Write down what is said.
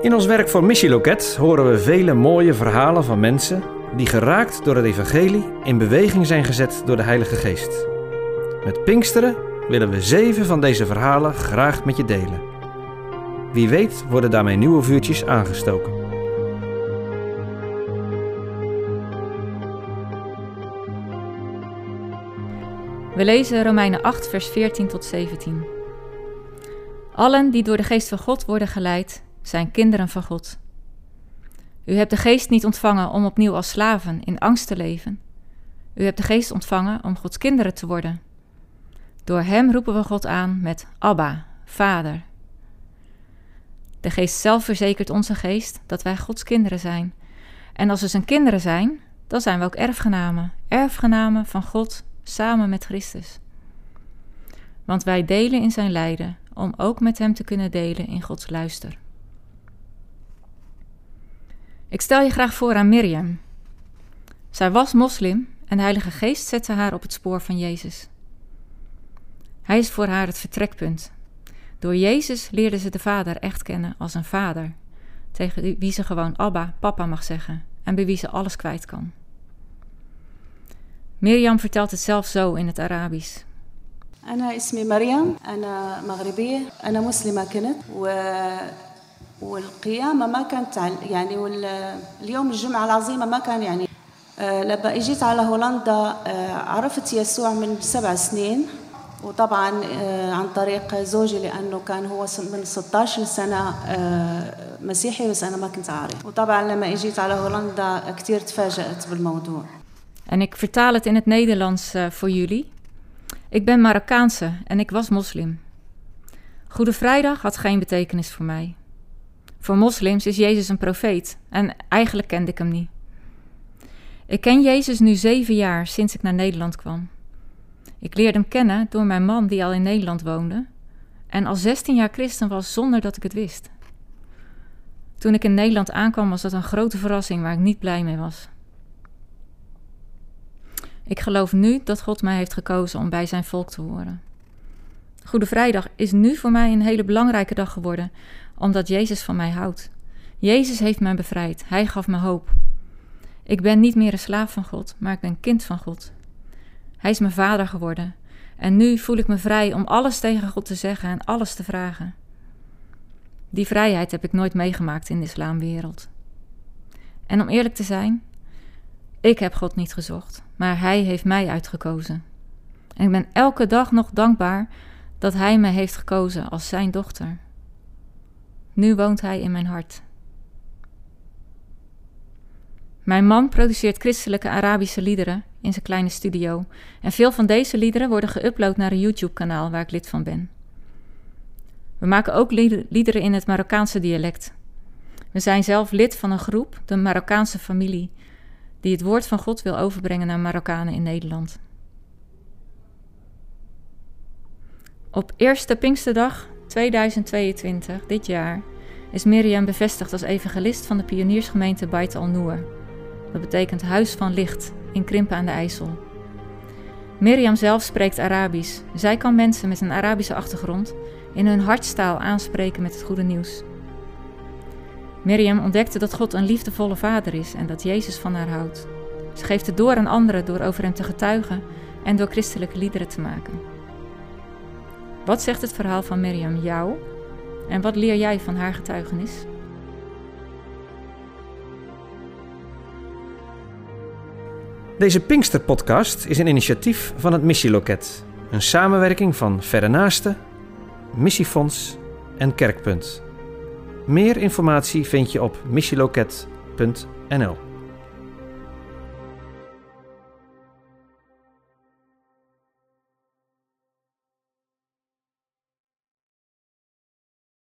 In ons werk voor Missieloket horen we vele mooie verhalen van mensen die geraakt door het evangelie in beweging zijn gezet door de Heilige Geest. Met Pinksteren willen we zeven van deze verhalen graag met je delen. Wie weet worden daarmee nieuwe vuurtjes aangestoken. We lezen Romeinen 8, vers 14 tot 17. Allen die door de geest van God worden geleid, zijn kinderen van God. U hebt de geest niet ontvangen om opnieuw als slaven in angst te leven. U hebt de geest ontvangen om Gods kinderen te worden. Door Hem roepen we God aan met Abba, Vader. De geest zelf verzekert onze geest dat wij Gods kinderen zijn. En als we zijn kinderen zijn, dan zijn we ook erfgenamen, erfgenamen van God samen met Christus. Want wij delen in zijn lijden om ook met Hem te kunnen delen in Gods luister. Ik stel je graag voor aan Miriam. Zij was moslim en de Heilige Geest zette haar op het spoor van Jezus. Hij is voor haar het vertrekpunt. Door Jezus leerde ze de Vader echt kennen als een vader, tegen wie ze gewoon Abba, papa mag zeggen en bij wie ze alles kwijt kan. Mirjam vertelt het zelf zo in het Arabisch. أنا اسمي مريم أنا مغربية أنا مسلمة كنت و والقيامة ما كانت يعني واليوم الجمعة العظيمة ما كان يعني لما إجيت على هولندا عرفت يسوع من سبع سنين وطبعا عن طريق زوجي لأنه كان هو من 16 سنة مسيحي بس أنا ما كنت عارف وطبعا لما إجيت على هولندا كثير تفاجأت بالموضوع En ik vertaal het in het Nederlands voor jullie. Ik ben Marokkaanse en ik was moslim. Goede Vrijdag had geen betekenis voor mij. Voor moslims is Jezus een profeet en eigenlijk kende ik hem niet. Ik ken Jezus nu zeven jaar sinds ik naar Nederland kwam. Ik leerde hem kennen door mijn man die al in Nederland woonde en al 16 jaar christen was zonder dat ik het wist. Toen ik in Nederland aankwam was dat een grote verrassing waar ik niet blij mee was. Ik geloof nu dat God mij heeft gekozen om bij zijn volk te horen. Goede Vrijdag is nu voor mij een hele belangrijke dag geworden, omdat Jezus van mij houdt. Jezus heeft mij bevrijd. Hij gaf me hoop. Ik ben niet meer een slaaf van God, maar ik ben kind van God. Hij is mijn vader geworden. En nu voel ik me vrij om alles tegen God te zeggen en alles te vragen. Die vrijheid heb ik nooit meegemaakt in de islamwereld. En om eerlijk te zijn, ik heb God niet gezocht, maar Hij heeft mij uitgekozen. En ik ben elke dag nog dankbaar dat Hij me heeft gekozen als Zijn dochter. Nu woont Hij in mijn hart. Mijn man produceert christelijke Arabische liederen in zijn kleine studio. En veel van deze liederen worden geüpload naar een YouTube-kanaal waar ik lid van ben. We maken ook liederen in het Marokkaanse dialect. We zijn zelf lid van een groep, de Marokkaanse familie, die het woord van God wil overbrengen naar Marokkanen in Nederland. Op eerste Pinksterdag 2022, dit jaar, is Miriam bevestigd als evangelist van de pioniersgemeente Bait al-Noor. Dat betekent Huis van Licht in Krimpen aan de IJssel. Miriam zelf spreekt Arabisch. Zij kan mensen met een Arabische achtergrond in hun hartstaal aanspreken met het goede nieuws. Miriam ontdekte dat God een liefdevolle vader is en dat Jezus van haar houdt. Ze geeft het door aan anderen door over hem te getuigen en door christelijke liederen te maken. Wat zegt het verhaal van Miriam jou en wat leer jij van haar getuigenis? Deze Pinkster-podcast is een initiatief van het Missieloket. Een samenwerking van Verre Naasten, Missiefonds en Kerkpunt. Meer informatie vind je op missieloket.nl